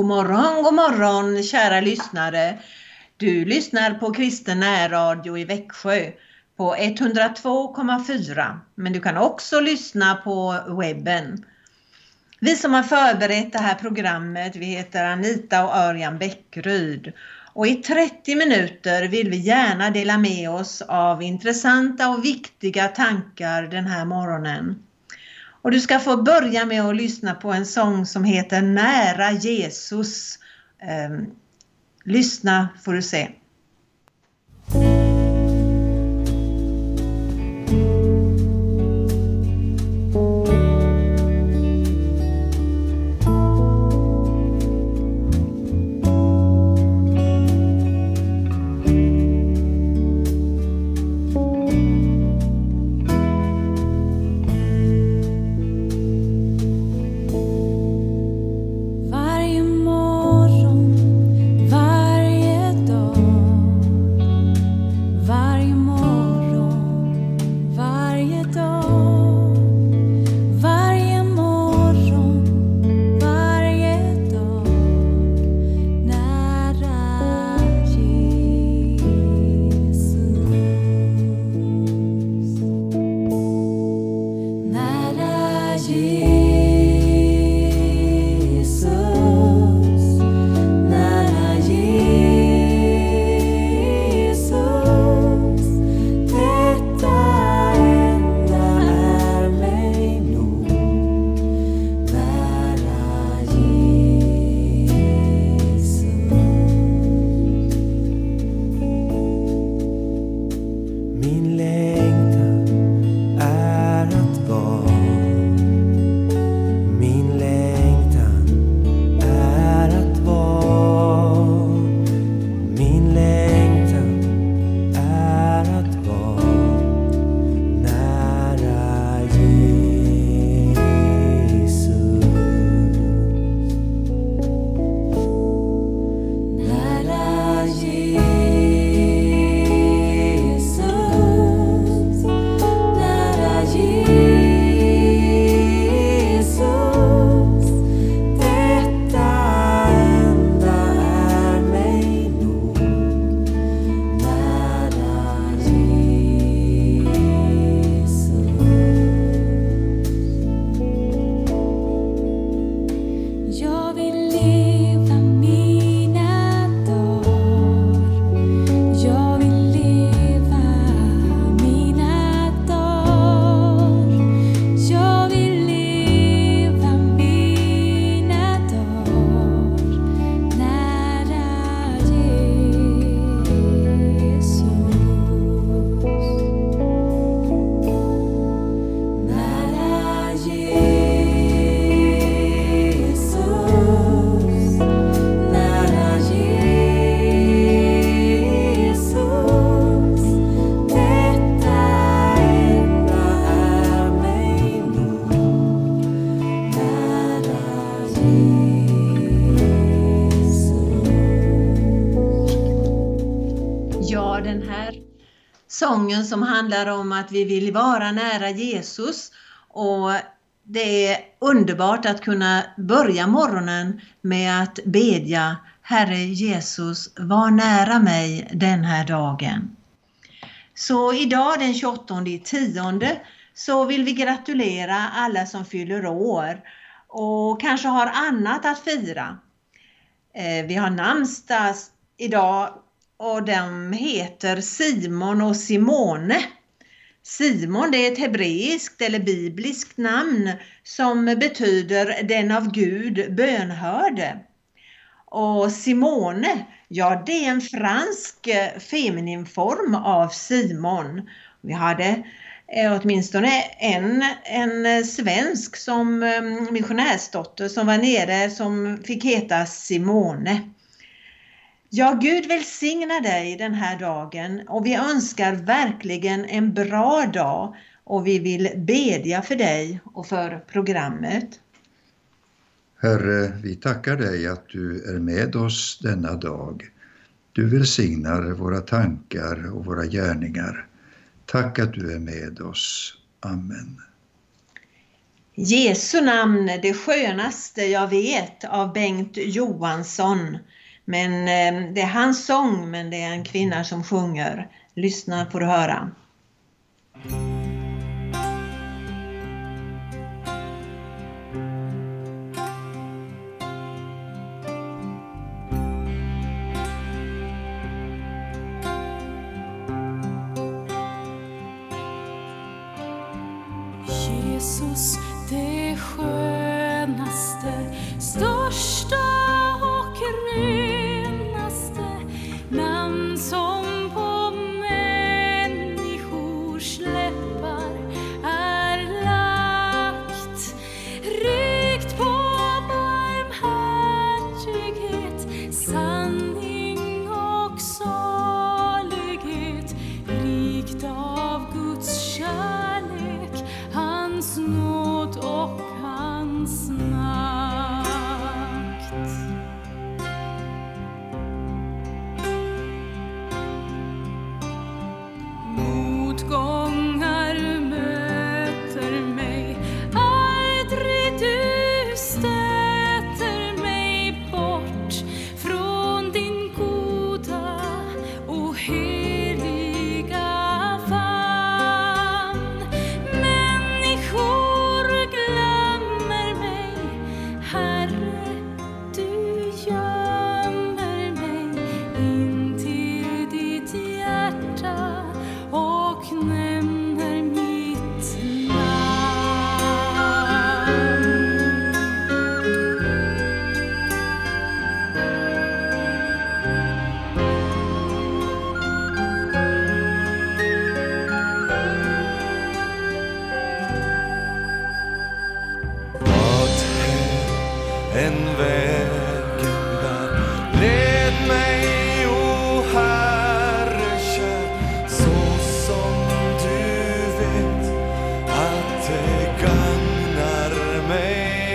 God morgon, god morgon kära lyssnare. Du lyssnar på Kristen närradio i Växjö på 102,4 men du kan också lyssna på webben. Vi som har förberett det här programmet, vi heter Anita och Örjan Bäckryd och i 30 minuter vill vi gärna dela med oss av intressanta och viktiga tankar den här morgonen. Och du ska få börja med att lyssna på en sång som heter Nära Jesus. Ehm, lyssna får du se. Sången som handlar om att vi vill vara nära Jesus och det är underbart att kunna börja morgonen med att bedja Herre Jesus, var nära mig den här dagen. Så idag den 28 tionde så vill vi gratulera alla som fyller år och kanske har annat att fira. Eh, vi har namnsdag idag och de heter Simon och Simone. Simon det är ett hebreiskt eller bibliskt namn som betyder den av Gud bönhörde. Och Simone, ja det är en fransk femininform av Simon. Vi hade eh, åtminstone en, en svensk som eh, missionärsdotter som var nere som fick heta Simone. Ja, Gud välsigna dig den här dagen och vi önskar verkligen en bra dag och vi vill bedja för dig och för programmet. Herre, vi tackar dig att du är med oss denna dag. Du välsignar våra tankar och våra gärningar. Tack att du är med oss. Amen. Jesu namn, det skönaste jag vet av Bengt Johansson. Men eh, det är hans sång, men det är en kvinna som sjunger. Lyssna får du höra. Jesus, det skönaste, största och rikaste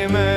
dreaming.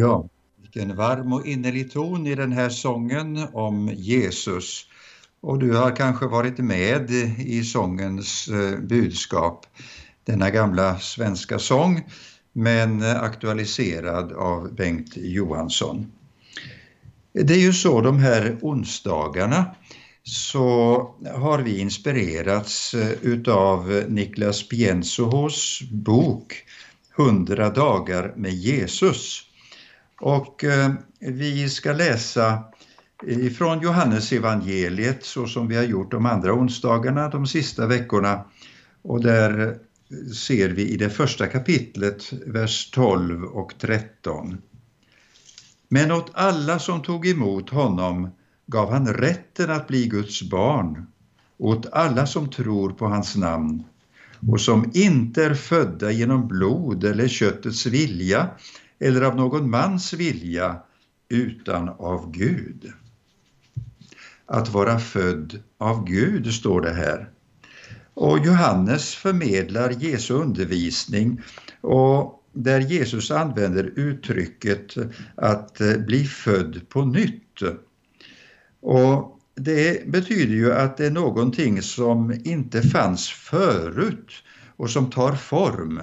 Ja, vilken varm och innerlig ton i den här sången om Jesus. Och du har kanske varit med i sångens eh, budskap, denna gamla svenska sång, men aktualiserad av Bengt Johansson. Det är ju så de här onsdagarna så har vi inspirerats eh, utav Niklas Piensohos bok 100 dagar med Jesus och eh, vi ska läsa ifrån Johannes evangeliet så som vi har gjort de andra onsdagarna de sista veckorna. Och där eh, ser vi i det första kapitlet, vers 12 och 13. Men åt alla som tog emot honom gav han rätten att bli Guds barn, åt alla som tror på hans namn och som inte är födda genom blod eller köttets vilja eller av någon mans vilja utan av Gud. Att vara född av Gud står det här. Och Johannes förmedlar Jesu undervisning och där Jesus använder uttrycket att eh, bli född på nytt. Och det betyder ju att det är någonting som inte fanns förut och som tar form.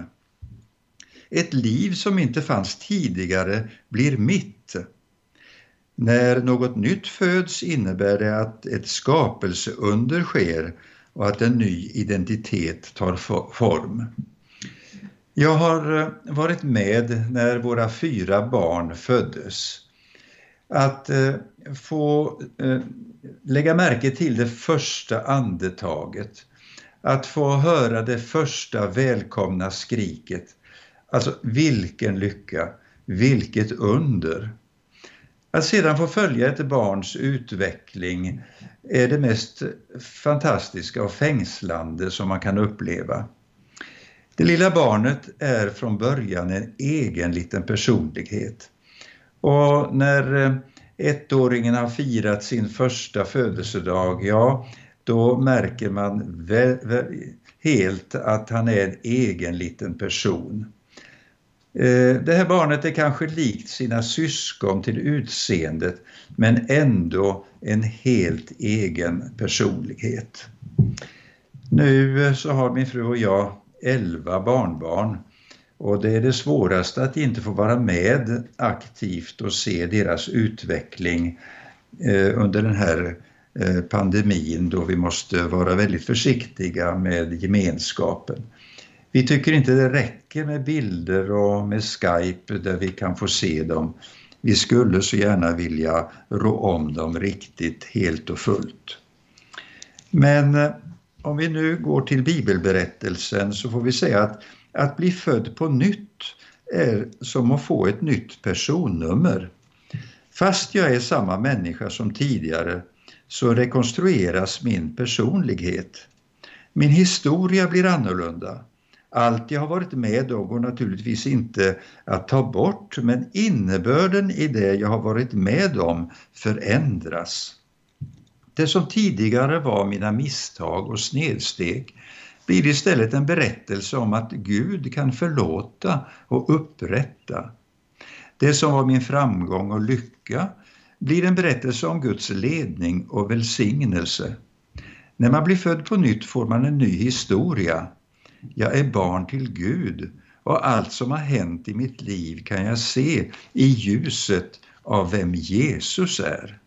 Ett liv som inte fanns tidigare blir mitt. När något nytt föds innebär det att ett skapelseunder sker och att en ny identitet tar form. Jag har eh, varit med när våra fyra barn föddes. Att eh, få eh, lägga märke till det första andetaget, att få höra det första välkomna skriket. Alltså vilken lycka, vilket under! Att sedan få följa ett barns utveckling är det mest fantastiska och fängslande som man kan uppleva. Det lilla barnet är från början en egen liten personlighet. Och när eh, ettåringen har firat sin första födelsedag, ja, då märker man helt att han är en egen liten person. Eh, det här barnet är kanske likt sina syskon till utseendet men ändå en helt egen personlighet. Nu eh, så har min fru och jag elva barnbarn och det är det svåraste att inte få vara med aktivt och se deras utveckling eh, under den här pandemin då vi måste vara väldigt försiktiga med gemenskapen. Vi tycker inte det räcker med bilder och med Skype där vi kan få se dem. Vi skulle så gärna vilja rå om dem riktigt helt och fullt. Men eh, om vi nu går till bibelberättelsen så får vi säga att att bli född på nytt är som att få ett nytt personnummer. Fast jag är samma människa som tidigare så rekonstrueras min personlighet. Min historia blir annorlunda. Allt jag har varit med om går naturligtvis inte att ta bort men innebörden i det jag har varit med om förändras. Det som tidigare var mina misstag och snedsteg blir istället en berättelse om att Gud kan förlåta och upprätta. Det som var min framgång och lycka blir en berättelse om Guds ledning och välsignelse. När man blir född på nytt får man en ny historia jag är barn till Gud och allt som har hänt i mitt liv kan jag se i ljuset av vem Jesus är.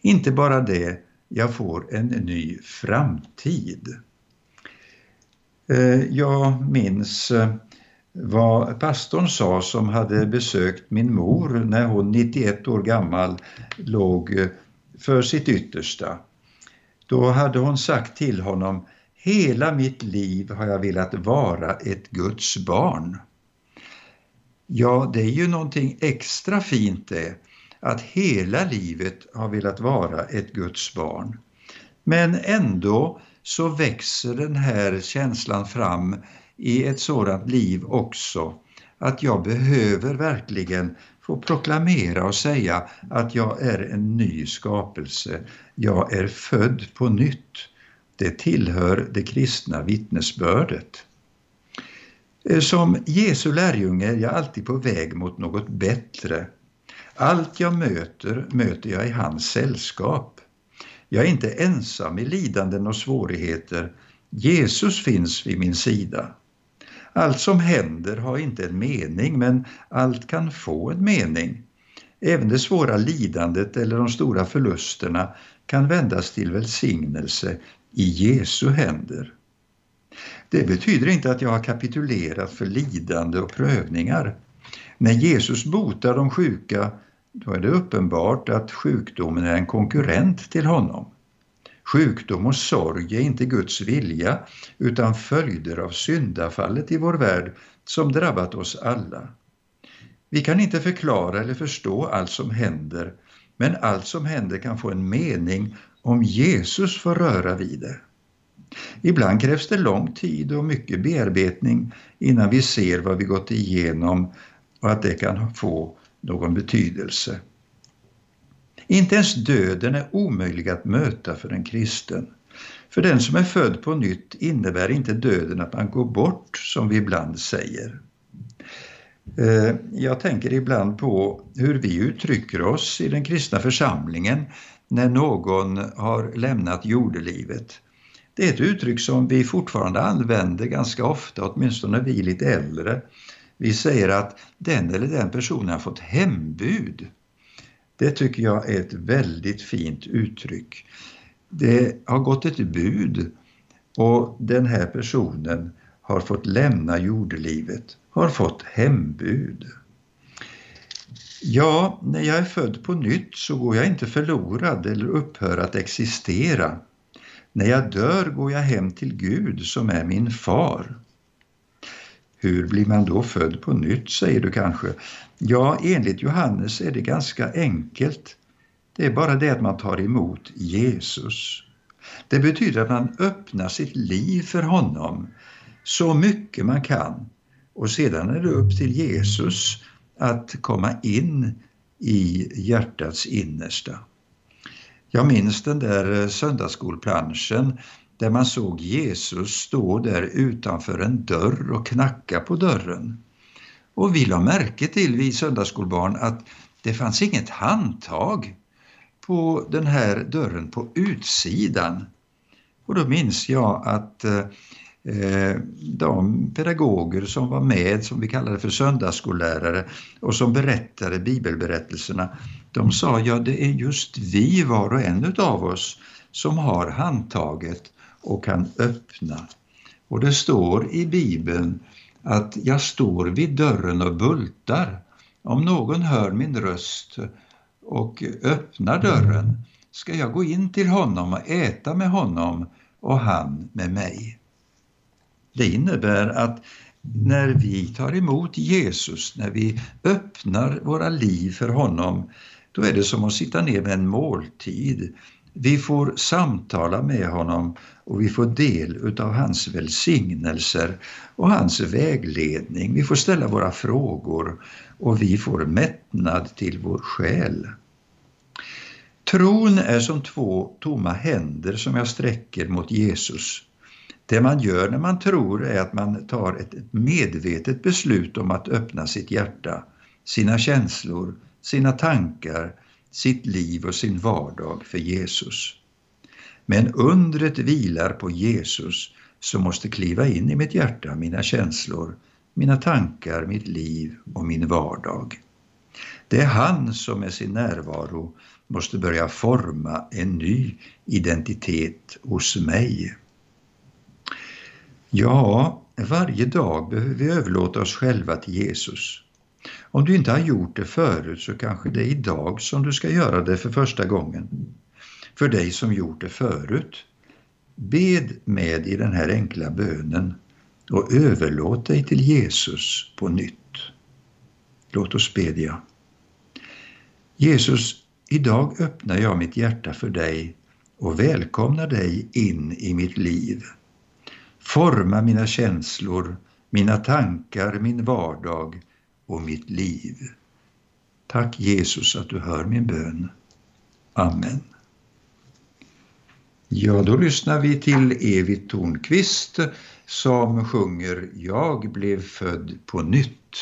Inte bara det, jag får en ny framtid. Eh, jag minns eh, vad pastorn sa som hade besökt min mor när hon 91 år gammal låg eh, för sitt yttersta. Då hade hon sagt till honom Hela mitt liv har jag velat vara ett Guds barn. Ja, det är ju någonting extra fint det, att hela livet har velat vara ett Guds barn. Men ändå så växer den här känslan fram i ett sådant liv också, att jag behöver verkligen få proklamera och säga att jag är en ny skapelse. Jag är född på nytt. Det tillhör det kristna vittnesbördet. Eh, som Jesu lärjunge är jag alltid på väg mot något bättre. Allt jag möter, möter jag i hans sällskap. Jag är inte ensam i lidanden och svårigheter. Jesus finns vid min sida. Allt som händer har inte en mening, men allt kan få en mening. Även det svåra lidandet eller de stora förlusterna kan vändas till välsignelse i Jesu händer. Det betyder inte att jag har kapitulerat för lidande och prövningar. När Jesus botar de sjuka, då är det uppenbart att sjukdomen är en konkurrent till honom. Sjukdom och sorg är inte Guds vilja utan följder av syndafallet i vår värld som drabbat oss alla. Vi kan inte förklara eller förstå allt som händer, men allt som händer kan få en mening om Jesus får röra vid det. Ibland krävs det lång tid och mycket bearbetning innan vi ser vad vi gått igenom och att det kan få någon betydelse. Inte ens döden är omöjlig att möta för en kristen. För den som är född på nytt innebär inte döden att man går bort, som vi ibland säger. Eh, jag tänker ibland på hur vi uttrycker oss i den kristna församlingen när någon har lämnat jordelivet. Det är ett uttryck som vi fortfarande använder ganska ofta, åtminstone vi lite äldre. Vi säger att den eller den personen har fått hembud. Det tycker jag är ett väldigt fint uttryck. Det har gått ett bud och den här personen har fått lämna jordelivet, har fått hembud. Ja, när jag är född på nytt så går jag inte förlorad eller upphör att existera. När jag dör går jag hem till Gud som är min far. Hur blir man då född på nytt, säger du kanske? Ja, enligt Johannes är det ganska enkelt. Det är bara det att man tar emot Jesus. Det betyder att man öppnar sitt liv för honom så mycket man kan och sedan är det upp till Jesus att komma in i hjärtats innersta. Jag minns den där eh, söndagsskolplanschen där man såg Jesus stå där utanför en dörr och knacka på dörren. Och vi la märke till, vi söndagsskolbarn, att det fanns inget handtag på den här dörren på utsidan. Och då minns jag att eh, Eh, de pedagoger som var med, som vi kallade för söndagsskollärare och som berättade bibelberättelserna, de sa ja det är just vi var och en av oss som har handtaget och kan öppna. Och det står i Bibeln att jag står vid dörren och bultar. Om någon hör min röst och öppnar dörren ska jag gå in till honom och äta med honom och han med mig. Det innebär att när vi tar emot Jesus, när vi öppnar våra liv för honom, då är det som att sitta ner med en måltid. Vi får samtala med honom och vi får del utav hans välsignelser och hans vägledning. Vi får ställa våra frågor och vi får mättnad till vår själ. Tron är som två tomma händer som jag sträcker mot Jesus. Det man gör när man tror är att man tar ett medvetet beslut om att öppna sitt hjärta, sina känslor, sina tankar, sitt liv och sin vardag för Jesus. Men undret vilar på Jesus som måste kliva in i mitt hjärta, mina känslor, mina tankar, mitt liv och min vardag. Det är han som med sin närvaro måste börja forma en ny identitet hos mig. Ja, varje dag behöver vi överlåta oss själva till Jesus. Om du inte har gjort det förut så kanske det är idag som du ska göra det för första gången. För dig som gjort det förut, bed med i den här enkla bönen och överlåt dig till Jesus på nytt. Låt oss bedja. Jesus, idag öppnar jag mitt hjärta för dig och välkomnar dig in i mitt liv. Forma mina känslor, mina tankar, min vardag och mitt liv. Tack Jesus att du hör min bön. Amen. Ja, då lyssnar vi till Evit Tornqvist som sjunger Jag blev född på nytt.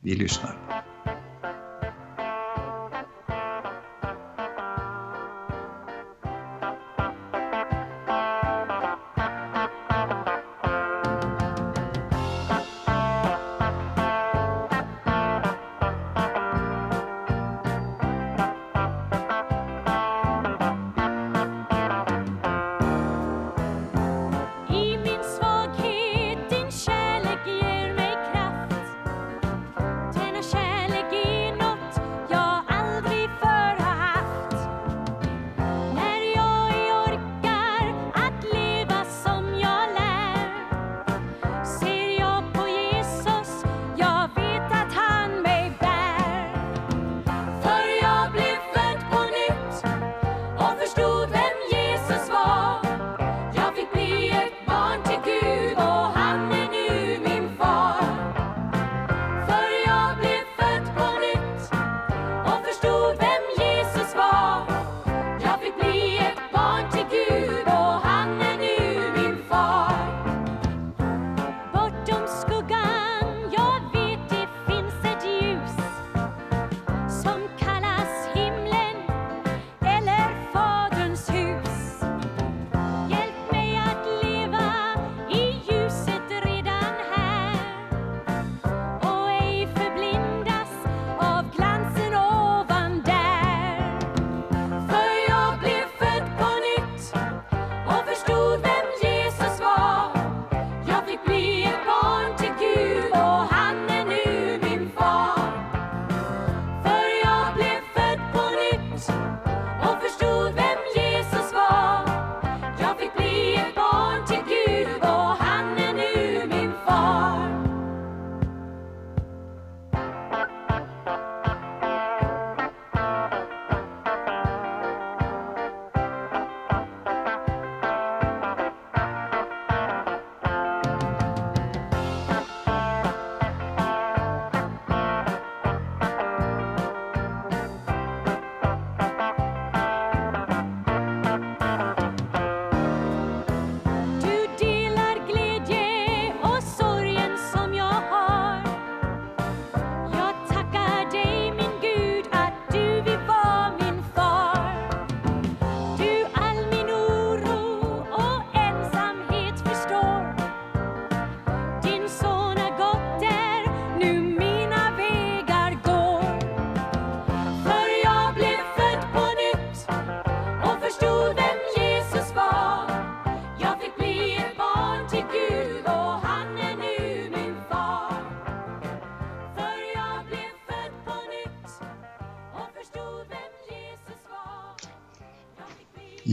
Vi lyssnar.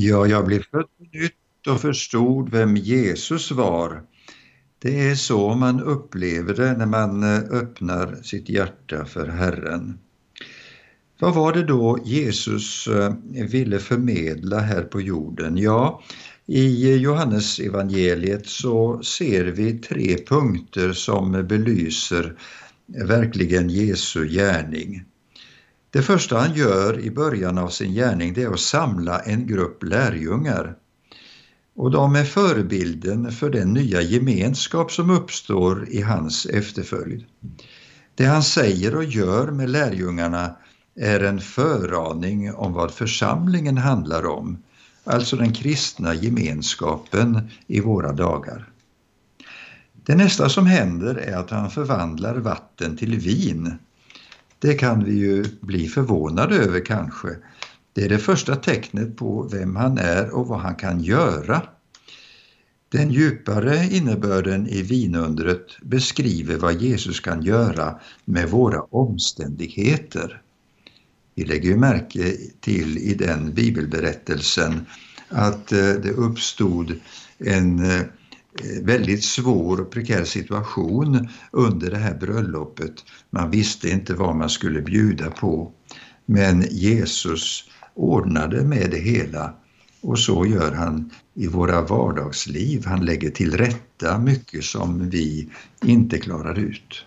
Ja, jag blev född på nytt och förstod vem Jesus var. Det är så man upplever det när man eh, öppnar sitt hjärta för Herren. Vad var det då Jesus eh, ville förmedla här på jorden? Ja, i Johannes evangeliet så ser vi tre punkter som belyser verkligen Jesu gärning. Det första han gör i början av sin gärning det är att samla en grupp lärjungar. Och de är förebilden för den nya gemenskap som uppstår i hans efterföljd. Det han säger och gör med lärjungarna är en föraning om vad församlingen handlar om, alltså den kristna gemenskapen i våra dagar. Det nästa som händer är att han förvandlar vatten till vin. Det kan vi ju bli förvånade över kanske. Det är det första tecknet på vem han är och vad han kan göra. Den djupare innebörden i vinundret beskriver vad Jesus kan göra med våra omständigheter. Vi lägger ju märke till i den bibelberättelsen att eh, det uppstod en eh, Eh, väldigt svår och prekär situation under det här bröllopet. Man visste inte vad man skulle bjuda på. Men Jesus ordnade med det hela och så gör han i våra vardagsliv. Han lägger till rätta mycket som vi inte klarar ut.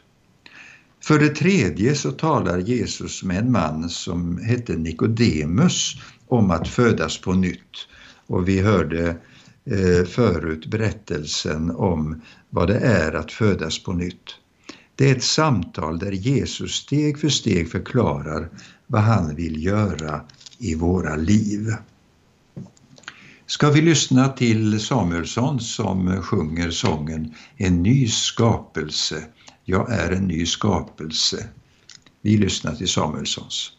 För det tredje så talar Jesus med en man som hette Nikodemus om att födas på nytt. Och vi hörde eh, förut berättelsen om vad det är att födas på nytt. Det är ett samtal där Jesus steg för steg förklarar vad han vill göra i våra liv. Ska vi lyssna till Samuelsson som sjunger sången En ny skapelse jag är en ny skapelse. Vi lyssnar till Samuelssons.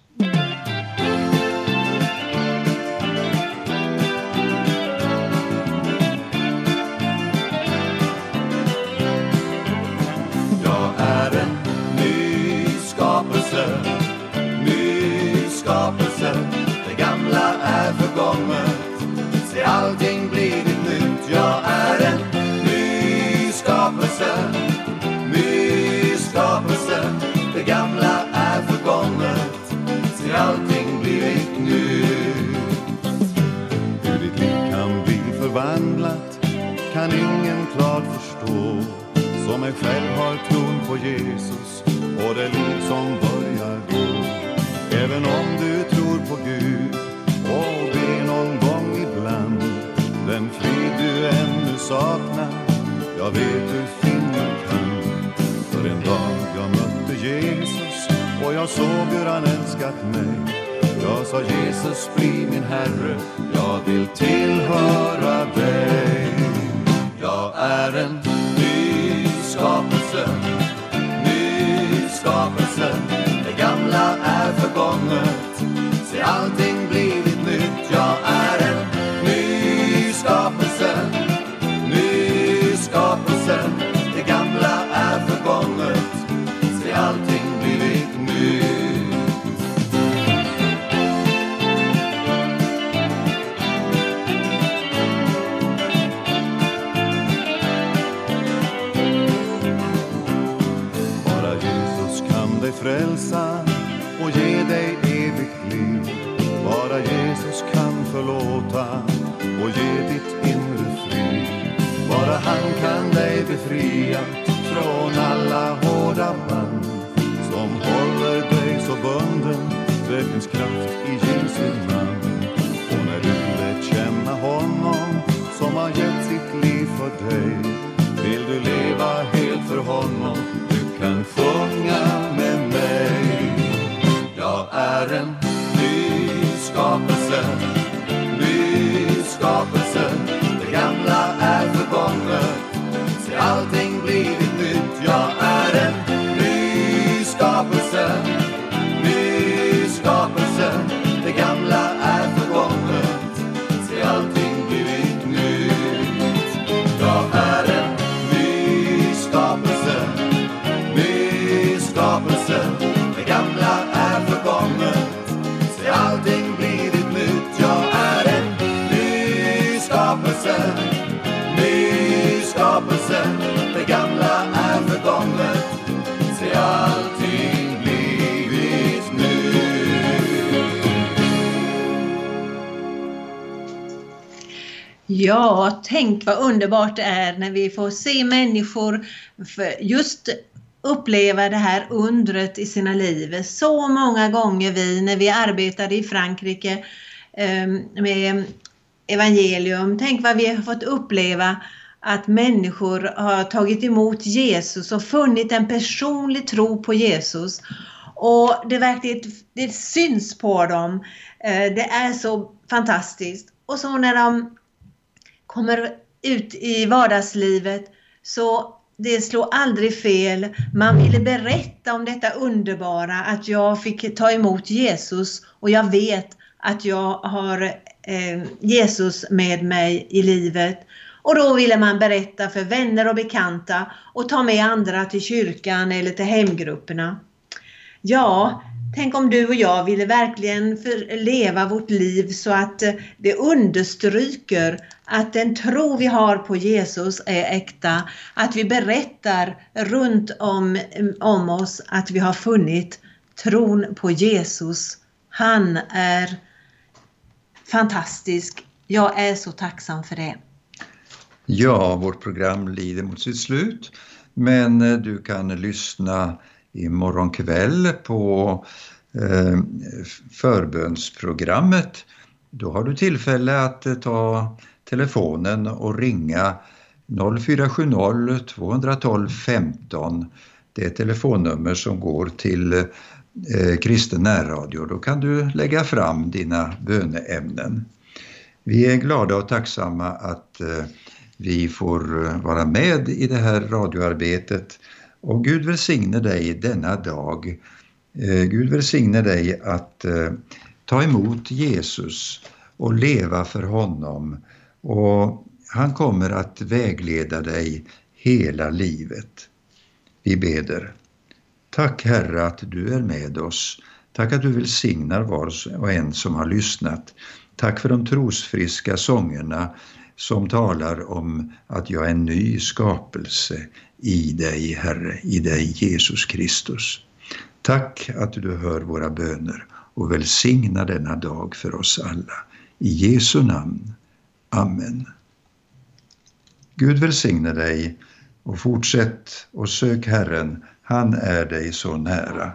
Själv har tron på Jesus och det liv som börjar gå Även om du tror på Gud och ber någon gång ibland Den frid du ännu saknar jag vet du en dag jag mötte Jesus och jag såg hur han älskat mig. Jag sa Jesus bli min Herre, jag vill tillhöra kan dig befria från alla hårda band som håller dig så bunden. Det finns kraft i Jesu namn. Ja, tänk vad underbart det är när vi får se människor just uppleva det här undret i sina liv. Så många gånger vi när vi arbetade i Frankrike ehm, med evangelium, tänk vad vi har fått uppleva att människor har tagit emot Jesus och funnit en personlig tro på Jesus. Och det verkligen det syns på dem. Eh, det är så fantastiskt. Och så när de kommer ut i vardagslivet så det slår aldrig fel. Man ville berätta om detta underbara att jag fick ta emot Jesus och jag vet att jag har eh, Jesus med mig i livet. Och då ville man berätta för vänner och bekanta och ta med andra till kyrkan eller till hemgrupperna. Ja, tänk om du och jag ville verkligen leva vårt liv så att det understryker att den tro vi har på Jesus är äkta. Att vi berättar runt om, om oss att vi har funnit tron på Jesus. Han är fantastisk. Jag är så tacksam för det. Ja, vårt program lider mot sitt slut. Men eh, du kan lyssna imorgon kväll på eh, förbönsprogrammet. Då har du tillfälle att eh, ta telefonen och ringa 0470 212 15. Det är ett telefonnummer som går till eh, kristen närradio. Då kan du lägga fram dina böneämnen. Vi är glada och tacksamma att eh, vi får eh, vara med i det här radioarbetet och Gud välsigne dig denna dag. Eh, Gud välsigne dig att eh, ta emot Jesus och leva för honom och han kommer att vägleda dig hela livet. Vi beder. Tack Herre att du är med oss. Tack att du välsignar var och en som har lyssnat. Tack för de trosfriska sångerna som talar om att jag är en ny skapelse i dig, Herre, i dig Jesus Kristus. Tack att du hör våra böner och välsigna denna dag för oss alla. I Jesu namn. Amen. Gud välsigne dig och fortsätt och sök Herren, han är dig så nära.